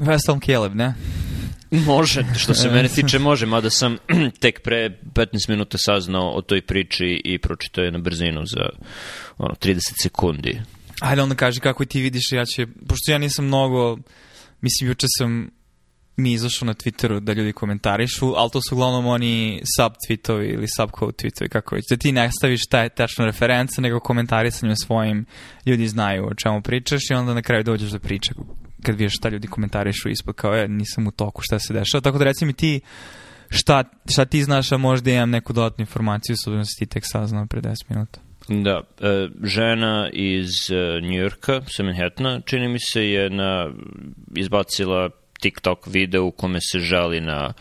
West Ham Caleb, ne? Može, što se mene tiče može, mada sam tek pre 15 minuta saznao o toj priči i pročitao je na brzinu za ono, 30 sekundi. Ajde onda kaže kako ti vidiš, ja će, pošto ja nisam mnogo, mislim juče sam mi izašao na Twitteru da ljudi komentarišu, ali to su uglavnom oni sub-tweetovi ili sub-quote tweetovi, kako već. Da ti ne staviš ta je tačna referenca, nego komentarisanjem svojim ljudi znaju o čemu pričaš i onda na kraju dođeš do da priče kad vidiš šta ljudi komentarišu ispod, kao ja e, nisam u toku šta se dešava, tako da reci mi ti šta, šta ti znaš, a možda imam neku dodatnu informaciju, s obzirom da si ti tek saznao pre 10 minuta. Da, e, žena iz e, Njujorka, sa Manhattana, čini mi se je na, izbacila TikTok video u kome se žali na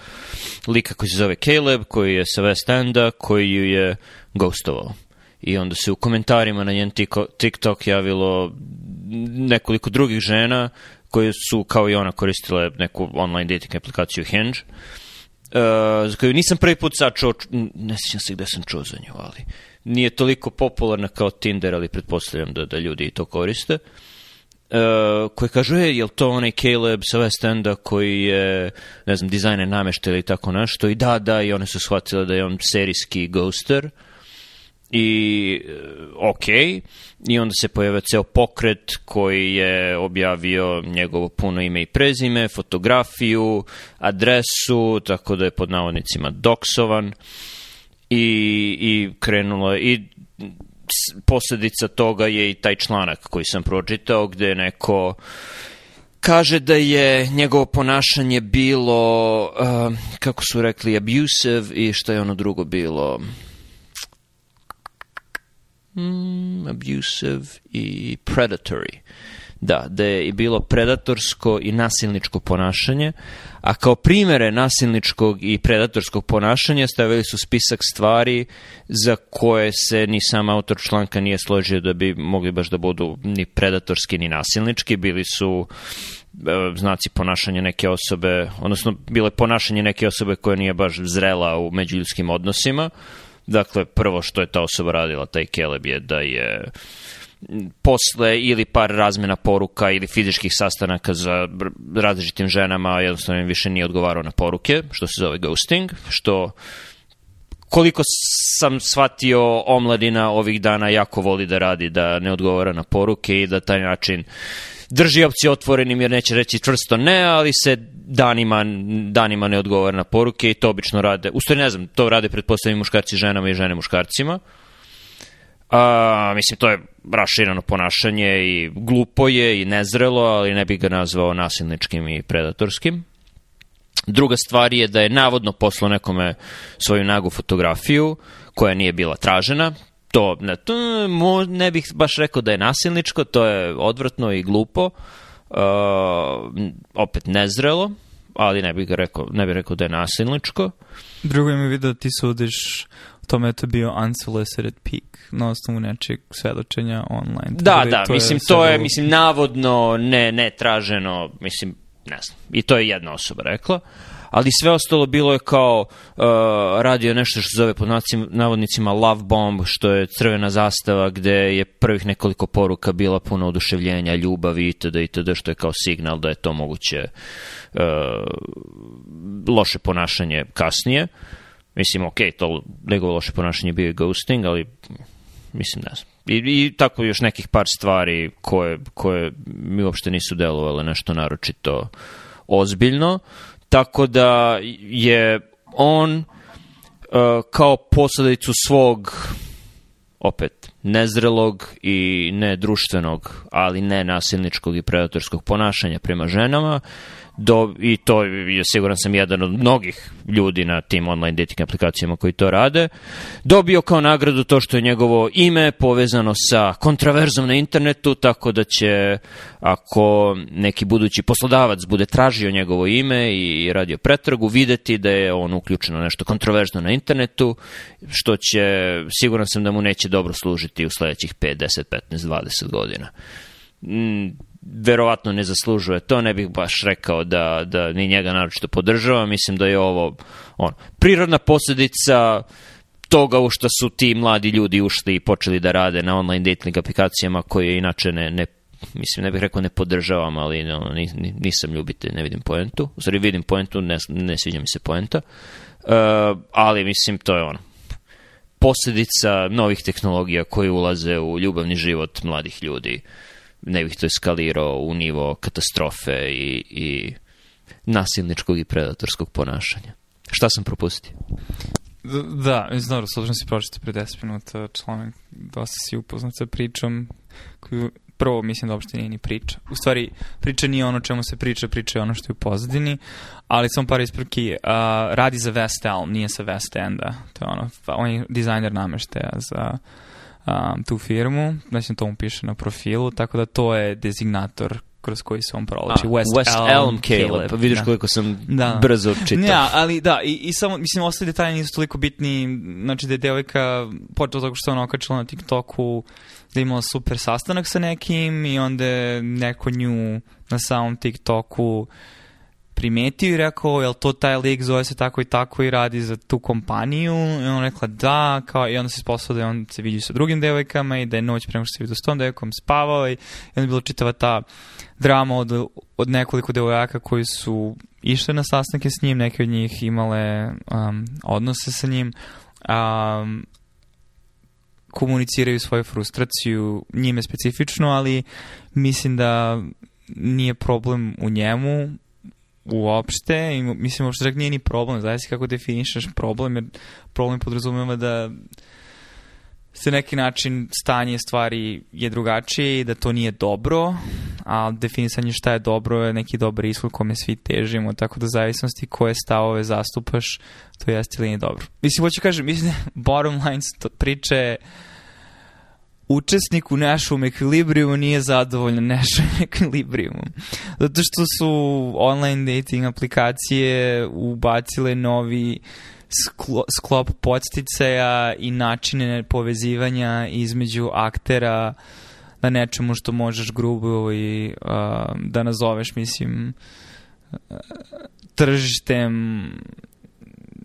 lika koji se zove Caleb, koji je sa West Enda, koji ju je ghostovao. I onda se u komentarima na njen TikTok javilo nekoliko drugih žena koje su kao i ona koristile neku online dating aplikaciju Hinge, uh, za koju nisam prvi put sad sačuo, ne sjećam se gde sam čuo za nju, ali nije toliko popularna kao Tinder, ali pretpostavljam da, da ljudi to koriste. Uh, koji kažu, je, je li to onaj Caleb sa West Enda koji je, ne znam, dizajner namešte ili tako nešto, i da, da, i one su shvatile da je on serijski ghoster, uh, i e, ok, i onda se pojavio ceo pokret koji je objavio njegovo puno ime i prezime, fotografiju, adresu, tako da je pod navodnicima doksovan i, i krenulo i posledica toga je i taj članak koji sam pročitao gde je neko kaže da je njegovo ponašanje bilo, uh, kako su rekli, abusive i što je ono drugo bilo mm, abusive i predatory. Da, da je bilo predatorsko i nasilničko ponašanje, a kao primere nasilničkog i predatorskog ponašanja stavili su spisak stvari za koje se ni sam autor članka nije složio da bi mogli baš da budu ni predatorski ni nasilnički, bili su e, znaci ponašanja neke osobe, odnosno bile ponašanje neke osobe koja nije baš zrela u međuljudskim odnosima, uh, Dakle, prvo što je ta osoba radila, taj Keleb je da je posle ili par razmena poruka ili fizičkih sastanaka za različitim ženama jednostavno im više nije odgovarao na poruke, što se zove ghosting, što koliko sam shvatio omladina ovih dana jako voli da radi, da ne odgovara na poruke i da taj način uh, drži opcije otvorenim jer neće reći čvrsto ne, ali se danima, danima ne odgovara na poruke i to obično rade, u stvari ne znam, to rade pretpostavljeni muškarci ženama i žene muškarcima. A, mislim, to je raširano ponašanje i glupo je i nezrelo, ali ne bih ga nazvao nasilničkim i predatorskim. Druga stvar je da je navodno poslao nekome svoju nagu fotografiju koja nije bila tražena, to, ne, to ne bih baš rekao da je nasilničko, to je odvratno i glupo, uh, opet nezrelo, ali ne bih rekao, ne bih rekao da je nasilničko. Drugo je mi vidio da ti sudiš tome da je to bio unsolicited peak na osnovu nečeg svedočenja online. Da, da, da to mislim, to je, mislim, navodno ne, ne traženo, mislim, ne znam, i to je jedna osoba rekla. Uh, ali sve ostalo bilo je kao uh, radio nešto što zove pod navodnicima Love Bomb, što je crvena zastava gde je prvih nekoliko poruka bila puno oduševljenja, ljubavi itd. itd. što je kao signal da je to moguće uh, loše ponašanje kasnije. Mislim, ok, to njegovo loše ponašanje bio je ghosting, ali mislim, ne znam. I, I tako još nekih par stvari koje, koje mi uopšte nisu delovale nešto naročito ozbiljno. Uh, Tako da je on uh, kao posledicu svog opet nezrelog i ne društvenog, ali ne nasilničkog i predatorskog ponašanja prema ženama, uh, do, i to je siguran sam jedan od mnogih ljudi na tim online dating aplikacijama koji to rade, dobio kao nagradu to što je njegovo ime povezano sa kontraverzom na internetu, tako da će ako neki budući poslodavac bude tražio njegovo ime i radio pretragu, videti da je on uključeno nešto kontroverzno na internetu, što će, siguran sam da mu neće dobro služiti u sledećih 5, 10, 15, 20 godina mm, verovatno ne zaslužuje. To ne bih baš rekao da, da ni njega naročito podržava. Mislim da je ovo on, prirodna posljedica toga u što su ti mladi ljudi ušli i počeli da rade na online dating aplikacijama koje inače ne, ne mislim, ne bih rekao ne podržavam, ali no, nisam ljubite, ne vidim poentu. U stvari vidim poentu, ne, ne sviđa mi se poenta. Uh, ali mislim, to je ono. Posljedica novih tehnologija koje ulaze u ljubavni život mladih ljudi. Uh, ne bih to eskalirao u nivo katastrofe i, i nasilničkog i predatorskog ponašanja. Šta sam propustio? Da, mislim, dobro, s obzirom da si pročito pre 10 minuta članak, dosta si upoznat sa pričom koju prvo mislim da uopšte nije ni priča. U stvari, priča nije ono čemu se priča, priča je ono što je u pozadini, ali samo par isprki, uh, radi za West Elm, nije sa West Enda, to je ono, on je dizajner nameštaja za uh, um, tu firmu, znači to mu piše na profilu, tako da to je designator kroz koji se on provlači. West, West Elm, Elm Caleb. Caleb. Pa vidiš da. koliko sam da. brzo čitao. Ja, ali da, i, i samo, mislim, ostali detalje nisu toliko bitni. Znači da je devojka, počeo tako što ona okačila na TikToku, da je imala super sastanak sa nekim i onda je neko nju na samom TikToku uh, primetio i rekao, jel to taj lik zove se tako i tako i radi za tu kompaniju? I on rekla da, kao, i onda se ispostavio da on se vidio sa drugim devojkama i da je noć prema što se vidio s tom devojkom spavao i, i onda je bila čitava ta drama od, od nekoliko devojaka koji su išle na sastanke s njim, neke od njih imale um, odnose sa njim, um, komuniciraju svoju frustraciju njime specifično, ali mislim da nije problem u njemu, uopšte, i mislim uopšte čak nije ni problem, zavisi kako definišaš problem, jer problem podrazumeva da se neki način stanje stvari je drugačije i da to nije dobro, a definisanje šta je dobro je neki dobar ishod kome svi težimo, tako da zavisnosti koje stavove zastupaš, to jeste ili nije dobro. Mislim, hoću kažem, mislim, bottom line priče je učesnik u Nashom ekvilibrijumu nije zadovoljan Nashom ekvilibrijumom. Zato što su online dating aplikacije ubacile novi sklo, sklop podsticaja i načine povezivanja između aktera na nečemu što možeš grubo i uh, da nazoveš, mislim, tržištem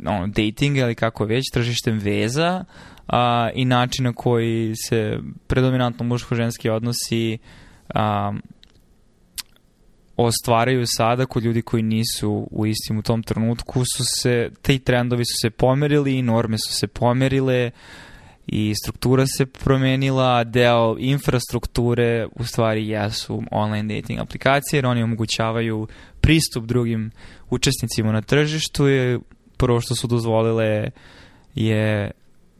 no, dating ili kako već, tržištem veza, a, i način na koji se predominantno muško-ženski odnosi a, ostvaraju sada kod ljudi koji nisu u istim u tom trenutku su se, te trendovi su se pomerili, norme su se pomerile i struktura se promenila, deo infrastrukture u stvari jesu online dating aplikacije jer oni omogućavaju pristup drugim učesnicima na tržištu je prvo što su dozvolile je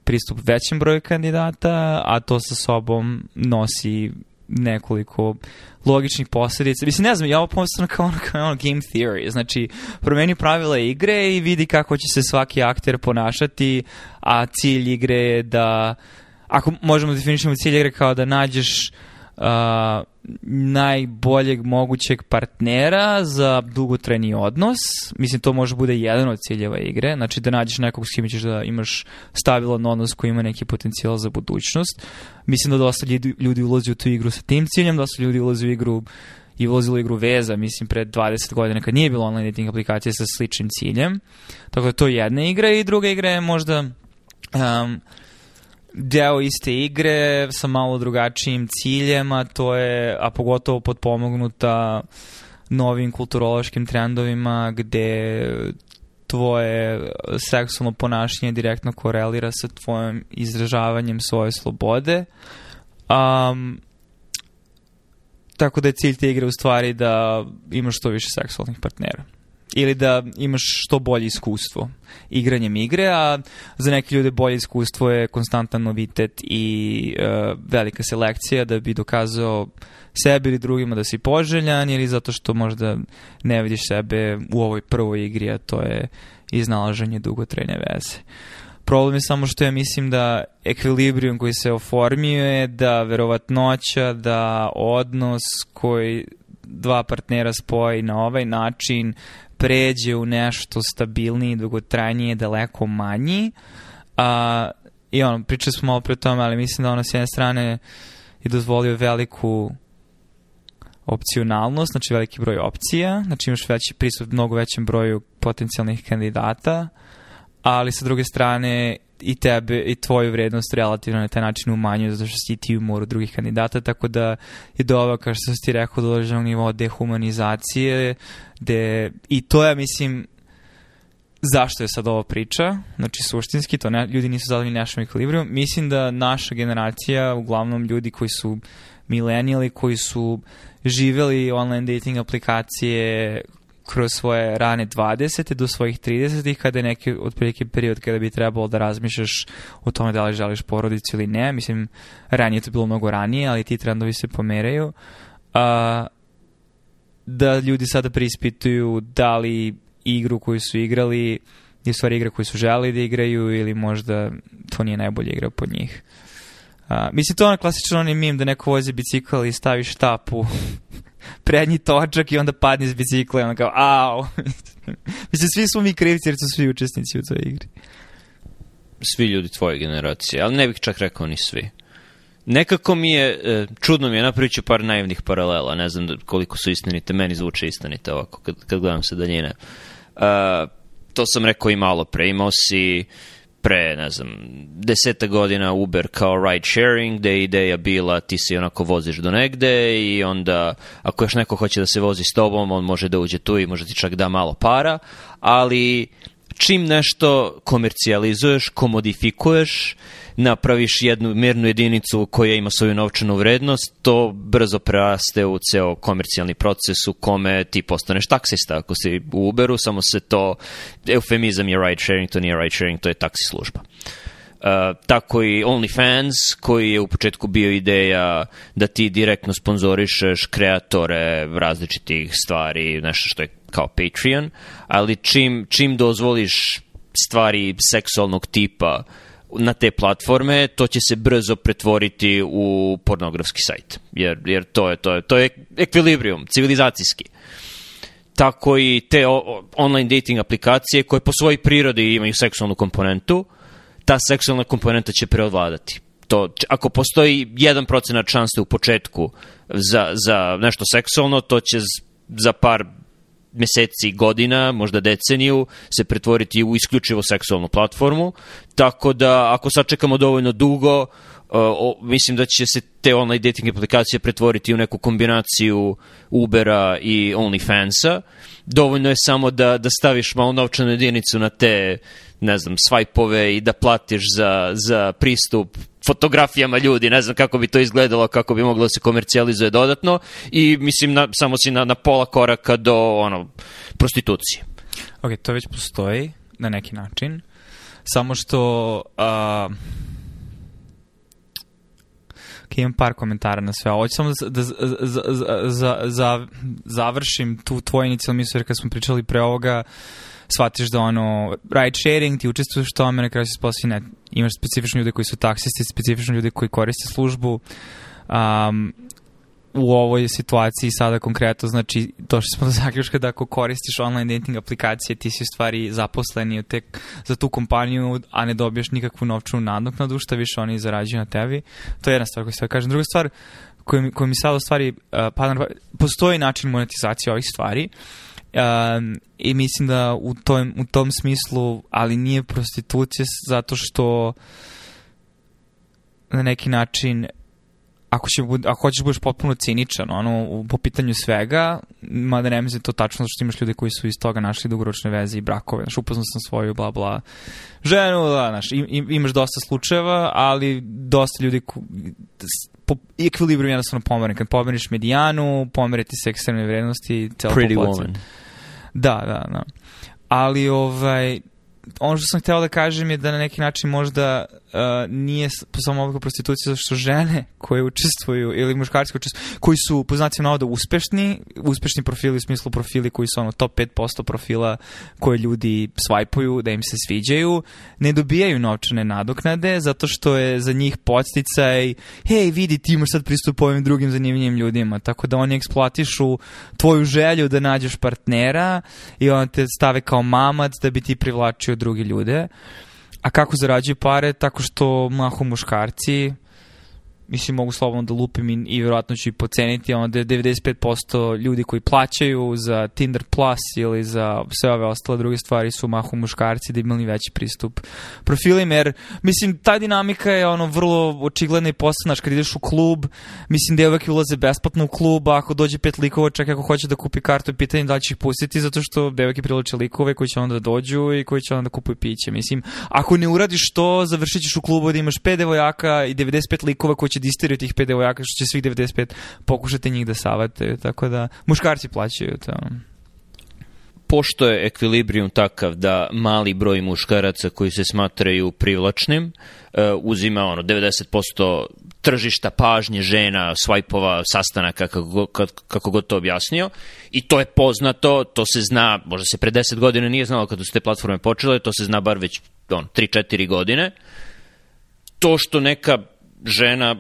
pristup većem broju kandidata, a to sa sobom nosi nekoliko logičnih posljedica. Mislim, ne znam, ja ovo postavljam kao ono, kao ono game theory. Znači, promeni pravila igre i vidi kako će se svaki akter ponašati, a cilj igre je da... Ako možemo da definišemo cilj igre kao da nađeš... Uh, najboljeg mogućeg partnera za dugotrajni odnos. Mislim, to može bude jedan od ciljeva igre, znači da nađeš nekog s kim ćeš da imaš stabilan odnos koji ima neki potencijal za budućnost. Mislim da dosta ljudi ulazi u tu igru sa tim ciljem, dosta ljudi ulazi u igru i ulazilo u igru Veza, mislim, pre 20 godina kad nije bilo online dating aplikacije sa sličnim ciljem. Tako da to je jedna igra i druga igra je možda um, deo iste igre sa malo drugačijim ciljem, a to je, a pogotovo podpomognuta novim kulturološkim trendovima gde tvoje seksualno ponašanje direktno korelira sa tvojim izražavanjem svoje slobode. Um, tako da je cilj te igre u stvari da imaš što više seksualnih partnera ili da imaš što bolje iskustvo igranjem igre, a za neke ljude bolje iskustvo je konstantan novitet i e, velika selekcija da bi dokazao sebi ili drugima da si poželjan ili zato što možda ne vidiš sebe u ovoj prvoj igri, a to je iznalaženje dugotrajne veze. Problem je samo što ja mislim da ekvilibrium koji se oformio je da verovatnoća, da odnos koji dva partnera spoji na ovaj način pređe u nešto stabilnije, dugotrajnije, daleko manji. A, I ono, pričali smo malo pre tome, ali mislim da ono s jedne strane je dozvolio veliku opcionalnost, znači veliki broj opcija, znači imaš veći pristup mnogo većem broju potencijalnih kandidata, ali sa druge strane i tebe i tvoju vrednost relativno na taj način umanjuju zato što si ti u moru drugih kandidata, tako da je dova, kao što si ti rekao, do određenog nivoa dehumanizacije, de, i to ja mislim zašto je sad ovo priča, znači suštinski, to ne, ljudi nisu zadovoljni našom ekvilibrijom, mislim da naša generacija, uglavnom ljudi koji su milenijali, koji su živeli online dating aplikacije, kroz svoje rane 20. do svojih 30. kada je neki otprilike period kada bi trebalo da razmišljaš o tome da li želiš porodicu ili ne. Mislim, ranije to bilo mnogo ranije, ali ti trendovi se pomeraju. A, da ljudi sada preispituju da li igru koju su igrali je stvari igra koju su želi da igraju ili možda to nije najbolja igra po njih. A, mislim, to je ono klasično onaj mim da neko vozi bicikl i stavi štapu prednji točak i onda padne iz bicikla i onda kao, au. Mislim, svi smo mi krivci jer su svi učesnici u toj igri. Svi ljudi tvoje generacije, ali ne bih čak rekao ni svi. Nekako mi je, e, čudno mi je, napravit par naivnih paralela, ne znam da- koliko su istinite, meni zvuče istinite ovako, kad, kad gledam se daljine. Uh, to sam rekao i malo pre, imao si... Uh, pre, ne znam, deseta godina Uber kao ride sharing, gde je ideja bila ti se onako voziš do negde i onda ako još neko hoće da se vozi s tobom, on može da uđe tu i može ti čak da malo para, ali čim nešto komercijalizuješ, komodifikuješ, napraviš jednu mernu jedinicu koja ima svoju novčanu vrednost, to brzo preraste u ceo komercijalni proces u kome ti postaneš taksista. Ako si u Uberu, samo se to, eufemizam je ride sharing, to nije ride sharing, to je taksi služba. Uh, tako i OnlyFans koji je u početku bio ideja da ti direktno sponzorišeš kreatore različitih stvari, nešto što je kao Patreon, ali čim, čim dozvoliš stvari seksualnog tipa na te platforme, to će se brzo pretvoriti u pornografski sajt. Jer, jer to je to je to je ekvilibrium civilizacijski. Tako i te online dating aplikacije koje po svojoj prirodi imaju seksualnu komponentu, ta seksualna komponenta će preovladati. To, ako postoji 1% šanse u početku za, za nešto seksualno, to će za par meseci, godina, možda deceniju, se pretvoriti u isključivo seksualnu platformu, tako da ako sačekamo dovoljno dugo, e, o, mislim da će se te online dating aplikacije pretvoriti u neku kombinaciju Ubera i OnlyFansa. Dovoljno je samo da, da staviš malo novčanu jedinicu na te, ne znam, swipeove i da platiš za, za pristup fotografijama ljudi, ne znam kako bi to izgledalo, kako bi moglo da se komercijalizuje dodatno i mislim na, samo si na, na pola koraka do ono, prostitucije. Ok, to već postoji na neki način, samo što... Uh, okay, imam par komentara na sve, hoću samo da, da za, za, za, završim tu tvoju inicijalnu mislu, jer kad smo pričali pre ovoga, uh, shvatiš da ono, ride sharing, ti učestvuješ tome, na kraju se sposti ne, imaš specifične ljude koji su taksisti, specifične ljude koji koriste službu, um, u ovoj situaciji sada konkretno, znači došli smo do zaključka da ako koristiš online dating aplikacije, ti si u stvari zaposleni u te, za tu kompaniju, a ne dobiješ nikakvu novčanu nadoknadu, šta više oni zarađuju na tebi. To je jedna stvar koju stvari kažem. Druga stvar koju, koju mi sad u stvari uh, pada, postoji način monetizacije ovih stvari. Uh, Um, I mislim da u tom, u tom smislu, ali nije prostitucija zato što na neki način ako, će, ako hoćeš da budeš potpuno ciničan ono, po pitanju svega, mada ne mislim da to tačno, zato što imaš ljude koji su iz toga našli dugoročne veze i brakove. Znaš, upoznao sam svoju bla bla ženu, da, znaš, im, imaš dosta slučajeva, ali dosta ljudi ko, po ekvilibrium jednostavno pomeren. Kad pomeriš medijanu, pomere ti se ekstremne vrednosti. Pretty populacija. woman. Da, da, da. Ali, ovaj, ono što sam hteo da kažem je da na neki način možda Uh, nije samo oblika prostitucija zato što žene koje učestvuju ili muškarci koji učestvuju, koji su po znacima navoda uspešni, uspešni profili u smislu profili koji su ono top 5% profila koje ljudi svajpuju da im se sviđaju, ne dobijaju novčane nadoknade zato što je za njih podsticaj, hej vidi ti imaš sad pristup ovim drugim zanimljivim ljudima, tako da oni eksploatišu tvoju želju da nađeš partnera i onda te stave kao mamac da bi ti privlačio drugi ljude. Uh, A kako zarađuju pare? Tako što mahom muškarci mislim mogu slobodno da lupim i, i vjerojatno ću i poceniti, onda je 95% ljudi koji plaćaju za Tinder Plus ili za sve ove ostale druge stvari su mahu muškarci da imali veći pristup profilima, jer mislim ta dinamika je ono vrlo očigledna i postanaš kad ideš u klub, mislim da je uvek ulaze besplatno u klub, a ako dođe pet likova čak ako hoće da kupi kartu, pitanje da li će ih pustiti zato što devojke priliče likove koji će onda da dođu i koji će onda da kupuju piće, mislim ako ne uradiš to, završit ćeš u klubu da imaš pet devojaka i 95 likova koji će će da isteraju tih 5 devojaka, što će svih 95 pokušati njih da savate, tako da muškarci plaćaju to pošto je ekvilibrium takav da mali broj muškaraca koji se smatraju privlačnim e, uzima ono 90% tržišta pažnje žena, svajpova, sastanaka, kako, kako, kako god to objasnio. I to je poznato, to se zna, možda se pre 10 godina nije znalo kada su te platforme počele, to se zna bar već on, 3-4 godine. To što neka žena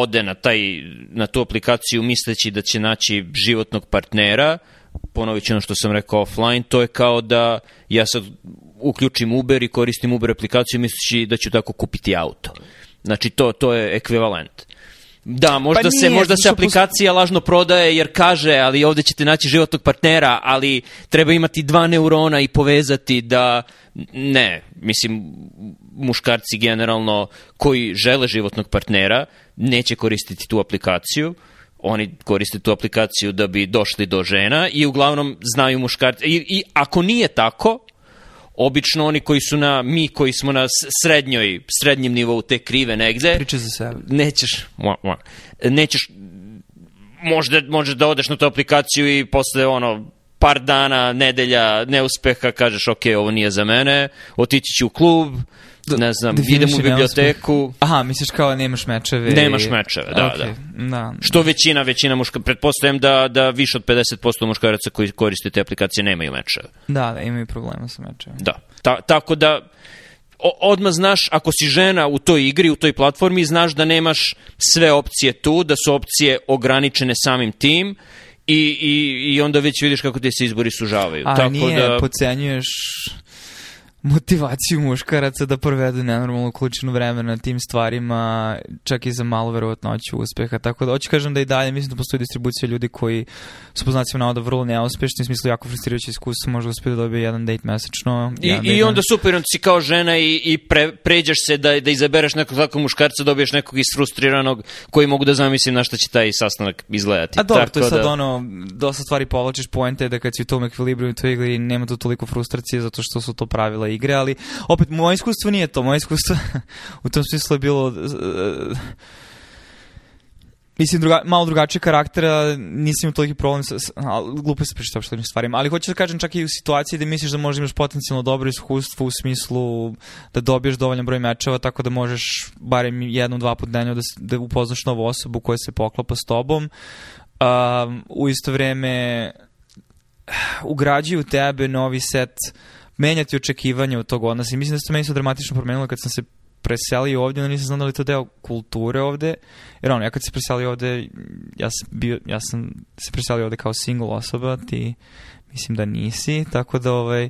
ode na, taj, na tu aplikaciju misleći da će naći životnog partnera, ponovit ću ono što sam rekao offline, to je kao da ja sad uključim Uber i koristim Uber aplikaciju misleći da ću tako kupiti auto. Znači, to, to je ekvivalent. Da, možda pa nije, se možda se aplikacija post... lažno prodaje jer kaže, ali ovde ćete naći životnog partnera, ali treba imati dva neurona i povezati da ne, mislim muškarci generalno koji žele životnog partnera neće koristiti tu aplikaciju, oni koriste tu aplikaciju da bi došli do žena i uglavnom znaju muškarce. I, I ako nije tako, obično oni koji su na, mi koji smo na srednjoj, srednjem nivou te krive negde. Priče za sebe. Nećeš, wa, wa, nećeš, možda, možda da odeš na tu aplikaciju i posle ono, par dana, nedelja, neuspeha, kažeš ok, ovo nije za mene, otići ću u klub, Da, ne znam, idem u biblioteku. Aha, misliš kao nemaš mečeve. Nemaš mečeve, da, okay. da. da. Što većina, većina muška, pretpostavljam da, da više od 50% muškaraca koji koriste te aplikacije nemaju mečeve. Da, da, imaju problema sa mečevima. Da. Ta, tako da, odmah znaš, ako si žena u toj igri, u toj platformi, znaš da nemaš sve opcije tu, da su opcije ograničene samim tim i, i, i onda već vidiš kako te se izbori sužavaju. A Tako nije, da... pocenjuješ motivaciju muškaraca da provedu nenormalnu ključno vreme na tim stvarima, čak i za malo verovatnoću uspeha. Tako da, hoću kažem da i dalje, mislim da postoji distribucija ljudi koji su po znacima navoda vrlo neuspešni, u smislu jako frustrirajući iskustvo, može uspjeti da dobije jedan date mesečno. I, i date onda super, onda si kao žena i, i pre, pređeš se da, da izabereš nekog takvog muškarca, dobiješ nekog isfrustriranog koji mogu da zamislim na šta će taj sastanak izgledati. A dobro, to je sad da... ono, dosta stvari povlačiš poente da kad si u tom ekvilibriju u toj igri nema tu toliko frustracije zato što su to pravila igre, ali opet moje iskustvo nije to, moje iskustvo u tom smislu je bilo... Uh, Mislim, druga, malo drugačije karaktera, nisam imao toliki problem sa, ali glupo se pričitao što stvarima, ali hoću da kažem čak i u situaciji da misliš da možda imaš potencijalno dobro iskustvo u smislu da dobiješ dovoljan broj mečeva, tako da možeš barem jednom, dva put dnevno da, da upoznaš novu osobu koja se poklapa s tobom. Um, u isto vreme ugrađuju tebe novi set uh, menjati očekivanja od tog odnosa i mislim da se to meni se dramatično promenilo kad sam se preselio ovde, onda nisam znao da li to deo kulture ovde, jer ono, ja kad se preselio ovde, ja sam, bio, ja sam se preselio ovde kao single osoba, ti mislim da nisi, tako da ovaj,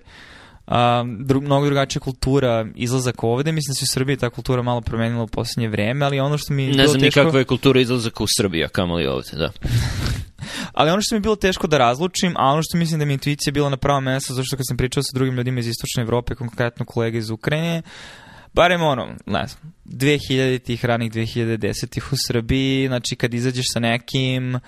um, dru, mnogo drugačija kultura izlazak ovde. Mislim da se u Srbiji ta kultura malo promenila u poslednje vreme, ali ono što mi je Ne znam teško... ni je kultura izlazaka u Srbiji, a li ovde, da. ali ono što mi je bilo teško da razlučim, a ono što mislim da mi je intuicija bila na pravo mesto, zato što kad sam pričao sa drugim ljudima iz Istočne Evrope, konkretno kolega iz Ukrajine, barem ono, ne znam, 2000-ih, ranih 2010-ih u Srbiji, znači kad izađeš sa nekim, uh,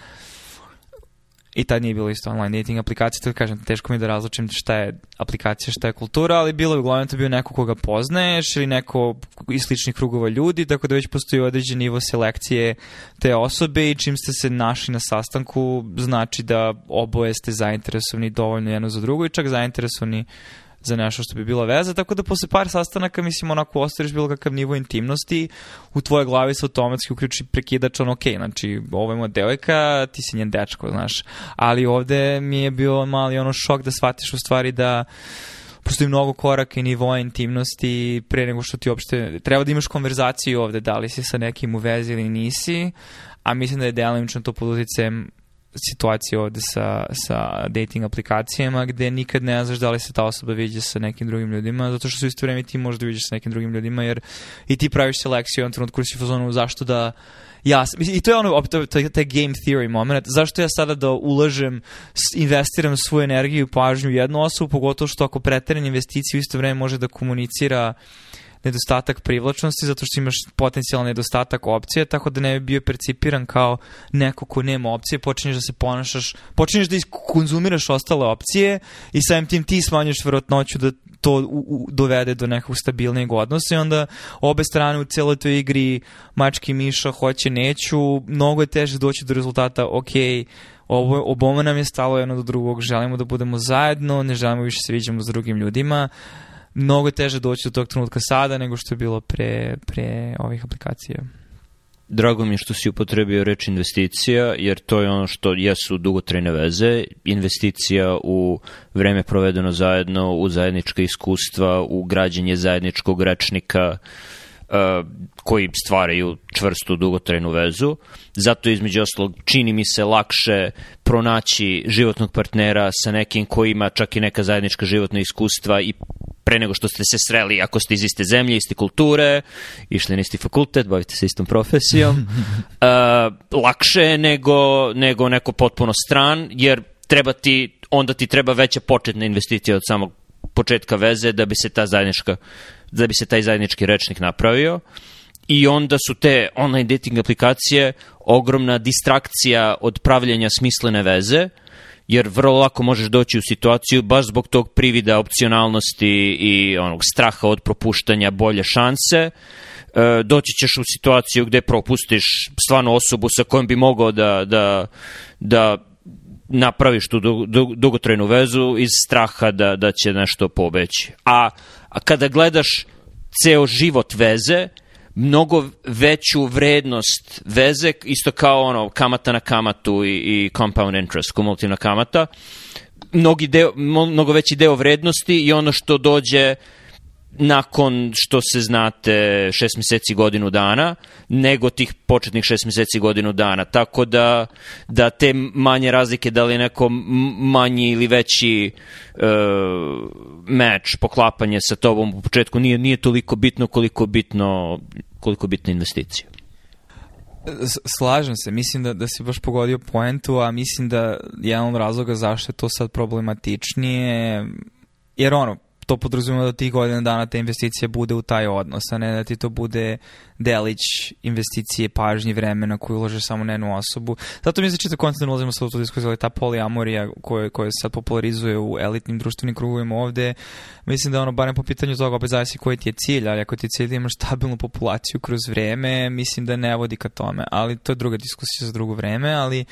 i tad nije bilo isto online dating aplikacije, tako kažem, teško mi da različim šta je aplikacija, šta je kultura, ali bilo je uglavnom da to bio neko koga poznaješ ili neko iz sličnih krugova ljudi, tako da već postoji određen nivo selekcije te osobe i čim ste se našli na sastanku znači da oboje ste zainteresovani dovoljno jedno za drugo i čak zainteresovani za nešto što bi bila veza, tako da posle par sastanaka, mislim, onako ostvariš bilo kakav nivo intimnosti, u tvojoj glavi se automatski uključi prekidač, on, ok, znači, ovo je moja devojka, ti si njen dečko, znaš, ali ovde mi je bio mali ono šok da shvatiš u stvari da postoji mnogo koraka i nivoa intimnosti pre nego što ti uopšte... Treba da imaš konverzaciju ovde, da li si sa nekim u vezi ili nisi, a mislim da je delimično to pod uticajem situacije ovde sa, sa dating aplikacijama gde nikad ne znaš da li se ta osoba viđa sa nekim drugim ljudima, zato što su isto vreme ti možda viđaš sa nekim drugim ljudima, jer i ti praviš selekciju u trenutku si fazonu zašto da ja, i to je ono, taj, taj game theory moment, zašto ja sada da ulažem, investiram svoju energiju i pažnju u jednu osobu, pogotovo što ako preteren investiciju isto vreme može da komunicira uh, nedostatak privlačnosti zato što imaš potencijalni nedostatak opcije, tako da ne bi bio percipiran kao neko ko nema opcije, počinješ da se ponašaš, počinješ da konzumiraš ostale opcije i samim tim ti smanjuješ verotnoću da to u, u, dovede do nekog stabilnijeg odnosa i onda obe strane u cijeloj toj igri mački miša hoće neću, mnogo je teže doći do rezultata, okej, okay, ovo, oboma nam je stalo jedno do drugog, želimo da budemo zajedno, ne želimo više da se viđamo s drugim ljudima, mnogo teže doći do tog trenutka sada nego što je bilo pre, pre ovih aplikacija. Drago mi je što si upotrebio reč investicija, jer to je ono što jesu dugotrajne veze. Investicija u vreme provedeno zajedno, u zajednička iskustva, u građenje zajedničkog rečnika, uh, E, koji stvaraju čvrstu dugotrenu vezu. Zato između ostalog čini mi se lakše pronaći životnog partnera sa nekim ko ima čak i neka zajednička životna iskustva i pre nego što ste se sreli, ako ste iz iste zemlje, iste kulture, išli na isti fakultet, bavite se istom profesijom, uh, lakše je nego, nego neko potpuno stran, jer treba ti, onda ti treba veća početna investicija od samog početka veze da bi se ta zajednička da bi se taj zajednički rečnik napravio i onda su te online dating aplikacije ogromna distrakcija od pravljenja smislene veze jer vrlo lako možeš doći u situaciju baš zbog tog privida opcionalnosti i onog straha od propuštanja bolje šanse e, doći ćeš u situaciju gde propustiš stvarno osobu sa kojom bi mogao da, da, da napraviš tu dugotrajnu vezu iz straha da, da će nešto pobeći. A, a kada gledaš ceo život veze, mnogo veću vrednost veze, isto kao ono kamata na kamatu i, i compound interest, kumulativna kamata, mnogi deo, mnogo veći deo vrednosti i ono što dođe nakon što se znate šest meseci godinu dana, nego tih početnih šest meseci godinu dana. Tako da, da te manje razlike, da li je neko manji ili veći e, meč, poklapanje sa tobom u početku, nije, nije toliko bitno koliko bitno, koliko bitna investicija. Slažem se, mislim da, da si baš pogodio poentu, a mislim da jedan od razloga zašto je to sad problematičnije, jer ono, to podrazumeva da tih godina dana te investicije bude u taj odnos, a ne da ti to bude delić investicije, pažnje, vremena koju ulože samo na jednu osobu. Zato mi se čita konstantno ulazimo sa tu diskuziju, ali ta poliamorija koja, koja se sad popularizuje u elitnim društvenim krugovima ovde, mislim da ono, barem po pitanju toga, opet zavisi koji ti je cilj, ali ako ti je cilj da imaš stabilnu populaciju kroz vreme, mislim da ne vodi ka tome, ali to je druga diskusija za drugo vreme, ali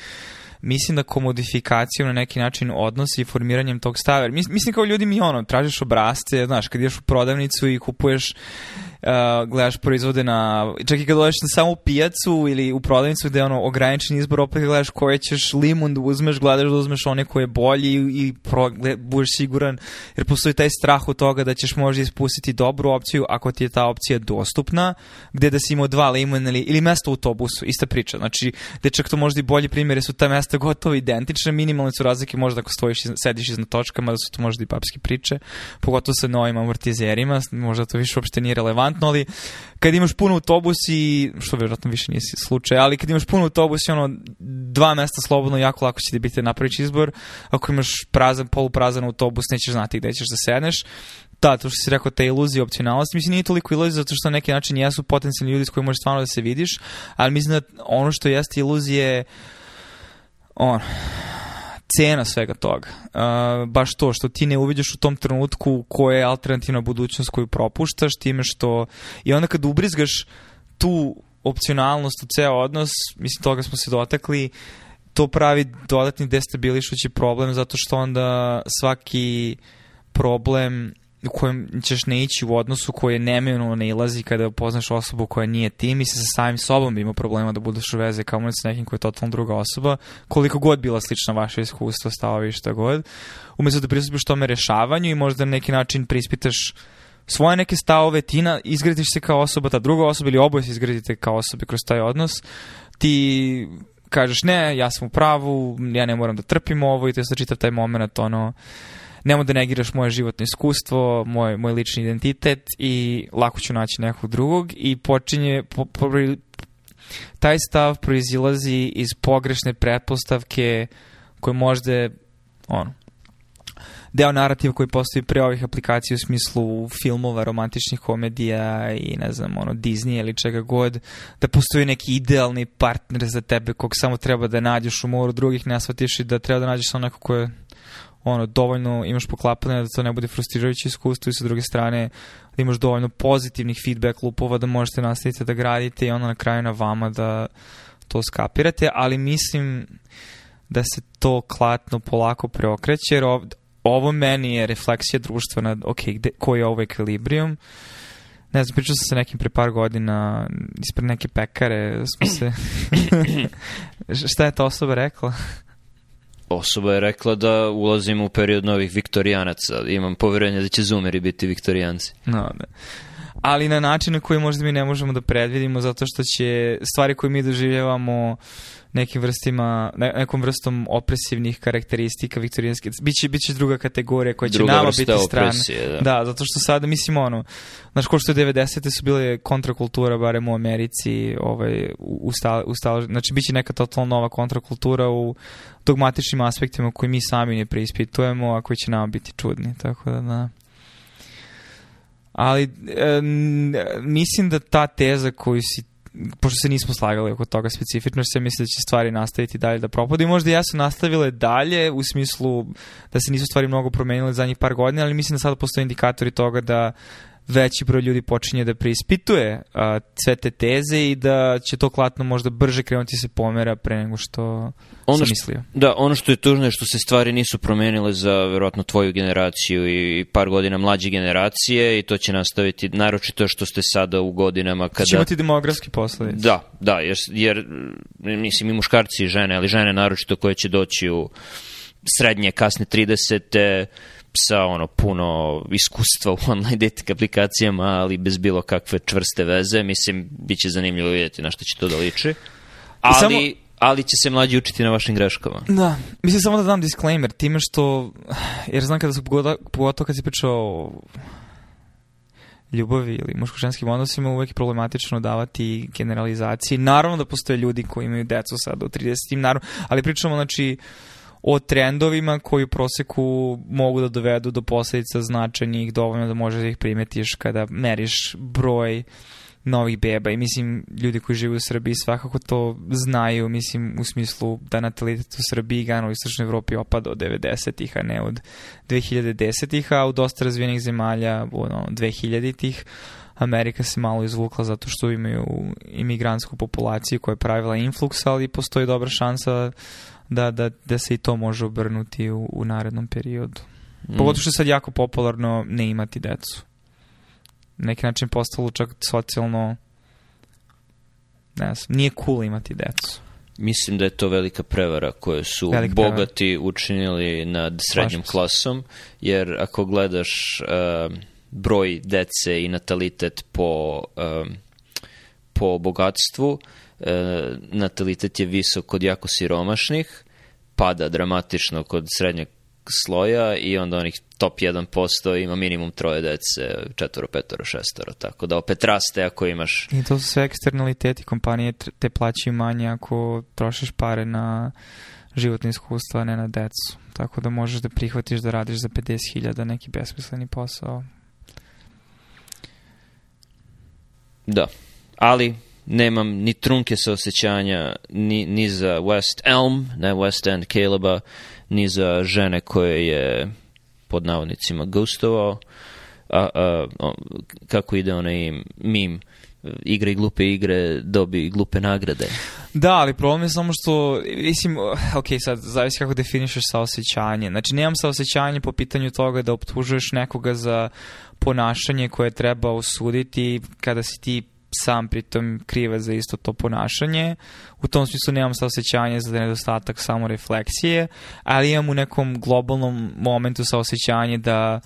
mislim da komodifikaciju na neki način odnosi i formiranjem tog stava. Mis, mislim kao ljudi mi ono, tražiš obrazce, znaš, kad ideš u prodavnicu i kupuješ Uh, gledaš proizvode na, čak i kad dođeš na samu pijacu ili u prodavnicu gde je ono ograničen izbor, opet gledaš koje ćeš limun da uzmeš, gledaš da uzmeš one koje je bolji i, i pro, gled, budeš siguran, jer postoji taj strah od toga da ćeš možda ispustiti dobru opciju ako ti je ta opcija dostupna, gde da si imao dva limuna ili, ili mesto u autobusu, ista priča, znači, gde čak to možda i bolji primjer, su ta mesta da gotovo identične, minimalne su razlike možda ako stojiš, sediš iznad točkama, da su to možda i papske priče, pogotovo sa novim amortizerima, možda to više uopšte nije relevantno, ali kad imaš puno autobus i, što vjerojatno više nije slučaj, ali kad imaš puno autobus i ono dva mesta slobodno, jako lako će ti biti da napravići izbor, ako imaš prazan, poluprazan autobus, nećeš znati gde ćeš da sedneš, da, to što si rekao, te iluzije opcionalnosti, mislim nije toliko iluzija zato što na neki način jesu potencijalni ljudi s kojima možeš stvarno da se vidiš, ali mislim da ono što jeste iluzije uh, on, cena svega toga. Uh, baš to što ti ne uvidiš u tom trenutku koja je alternativna budućnost koju propuštaš time što... I onda kad ubrizgaš tu opcionalnost u ceo odnos, mislim toga smo se dotakli, to pravi dodatni destabilišući problem zato što onda svaki problem kojem ćeš ne ići u odnosu koje neminovno ne ilazi kada poznaš osobu koja nije ti, mi sa samim sobom bi problema da budeš u veze kao sa nekim koji je totalno druga osoba, koliko god bila slična vaše iskustva, stavovi, šta god. Umesto da pristupiš tome rešavanju i možda na neki način prispitaš svoje neke stavove, ti na, izgradiš se kao osoba, ta druga osoba ili oboje se izgradite kao osobe kroz taj odnos, ti kažeš ne, ja sam u pravu, ja ne moram da trpim ovo i to je sad taj moment ono nemo da negiraš moje životno iskustvo, moj, moj lični identitet i lako ću naći nekog drugog i počinje, po, po, taj stav proizilazi iz pogrešne pretpostavke koje možda ono, deo narativa koji postoji pre ovih aplikacija u smislu filmova, romantičnih komedija i ne znam, ono, Disney ili čega god, da postoji neki idealni partner za tebe kog samo treba da nađeš u moru drugih, ne shvatiš i da treba da nađeš samo neko ko je ono, dovoljno imaš poklapanja da to ne bude frustrirajuće iskustvo i sa druge strane da imaš dovoljno pozitivnih feedback lupova da možete nastaviti da gradite i ono na kraju na vama da to skapirate, ali mislim da se to klatno polako preokreće, jer ovde, ovo meni je refleksija društva na, ok, gde, koji je ovo ekvilibrium, ne znam, pričao sam sa nekim pre par godina ispred neke pekare, smo se... Šta je ta osoba rekla? osoba je rekla da ulazimo u period novih viktorijanaca. Imam poverenje da će zoomeri biti viktorijanci. No, da ali na način na koji možda mi ne možemo da predvidimo zato što će stvari koje mi doživljavamo nekim vrstima, nekom vrstom opresivnih karakteristika viktorijanske, biće, biće druga kategorija koja će druga nama biti strana. Da. da. zato što sada, mislim, ono, znaš, ko što je 90. su bile kontrakultura, barem u Americi, ovaj, ustala, ustala, znači, biće neka totalno nova kontrakultura u dogmatičnim aspektima koji mi sami ne preispitujemo, a koji će nama biti čudni, tako da, da ali e, mislim da ta teza koju si pošto se nismo slagali oko toga specifično, se misle da će stvari nastaviti dalje da propade. Možda ja su nastavile dalje u smislu da se nisu stvari mnogo promenile zadnjih par godina, ali mislim da sada postoje indikatori toga da veći broj ljudi počinje da preispituje a, sve te teze i da će to klatno možda brže krenuti se pomera pre nego što ono sam mislio. Što, da, ono što je tužno je što se stvari nisu promenile za verovatno tvoju generaciju i par godina mlađe generacije i to će nastaviti naročito što ste sada u godinama kada... Će imati demografski posledice. Da, da, jer, jer mislim i muškarci i žene, ali žene naročito koje će doći u srednje, kasne 30 psa, ono, puno iskustva u online dating aplikacijama, ali bez bilo kakve čvrste veze. Mislim, biće zanimljivo vidjeti na što će to da liči. Ali... Samo ali će se mlađi učiti na vašim greškama. Da, mislim samo da dam disclaimer, time što, jer znam kada su pogotovo kad si pričao ljubavi ili muško-ženskim odnosima, uvek je problematično davati generalizacije. Naravno da postoje ljudi koji imaju decu sad u 30. Naravno, ali pričamo, znači, uh, o trendovima koji u proseku mogu da dovedu do posledica značajnih dovoljno da možeš da ih primetiš kada meriš broj novih beba i mislim ljudi koji žive u Srbiji svakako to znaju mislim u smislu da natalitet u Srbiji i u Istočnoj Evropi opada od 90-ih a ne od 2010-ih a u dosta razvijenih zemalja ono, 2000-ih Amerika se malo izvukla zato što imaju imigrantsku populaciju koja je pravila influks, ali postoji dobra šansa da, da, da se i to može obrnuti u, u narednom periodu. Mm. Pogotovo što je sad jako popularno ne imati decu. Na neki način postalo čak socijalno ne znam, nije cool imati decu. Mislim da je to velika prevara koju su velika bogati prevara. učinili nad srednjom Slažim klasom, jer ako gledaš uh, broj dece i natalitet po, uh, po bogatstvu, E, natalitet je visok kod jako siromašnih, pada dramatično kod srednjeg sloja i onda onih top 1% ima minimum troje dece, četvoro, petoro, šestoro, tako da opet raste ako imaš... I to su sve eksternaliteti, kompanije te plaćaju manje ako trošiš pare na životne iskustva, ne na decu. Tako da možeš da prihvatiš da radiš za 50.000 neki besmisleni posao. Da, ali nemam ni trunke saosećanja ni, ni za West Elm, ne West End Caleba, ni za žene koje je pod navodnicima ghostovao. A, a, a, kako ide onaj mim igre i glupe igre dobi glupe nagrade. Da, ali problem je samo što, mislim, ok, sad zavisi kako definišeš saosećanje. Znači, nemam saosećanje po pitanju toga da optužuješ nekoga za ponašanje koje treba osuditi kada si ti sam pritom kriva za isto to ponašanje. U tom smislu nemam saosećanje za nedostatak samo refleksije, ali imam u nekom globalnom momentu saosećanje da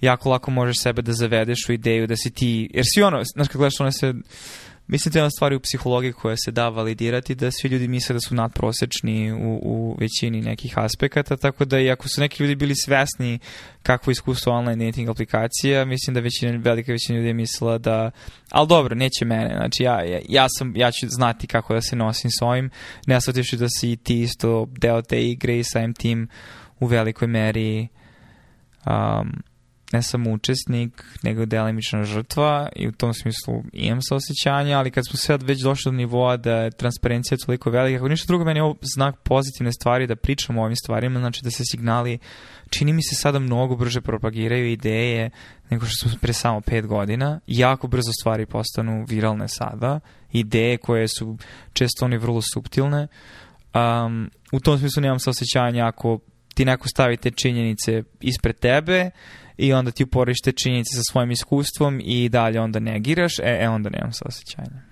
jako lako možeš sebe da zavedeš u ideju da si ti, jer si ono, znaš kad gledaš one se Mislim, to je jedna stvar u psihologiji koja se da validirati, da svi ljudi misle da su nadprosečni u, u većini nekih aspekata, tako da i ako su neki ljudi bili svesni kakvo iskustvo online dating aplikacija, mislim da većina, velika većina ljudi je mislila da, ali dobro, neće mene, znači ja, ja, ja, sam, ja ću znati kako da se nosim s ovim, ne sam da si i ti isto deo te igre i samim tim u velikoj meri um, ne samo učesnik, nego delimična žrtva i u tom smislu imam se osjećanja, ali kad smo sad već došli do nivoa da je transparencija toliko velika, ako ništa drugo, meni je ovo znak pozitivne stvari da pričamo o ovim stvarima, znači da se signali, čini mi se sada mnogo brže propagiraju ideje nego što su pre samo pet godina, jako brzo stvari postanu viralne sada, ideje koje su često oni vrlo suptilne, um, u tom smislu nemam se osjećanja ako ti neko stavi te činjenice ispred tebe i onda ti uporiš te činjenice sa svojim iskustvom i dalje onda negiraš, e, e onda nemam saosećanja.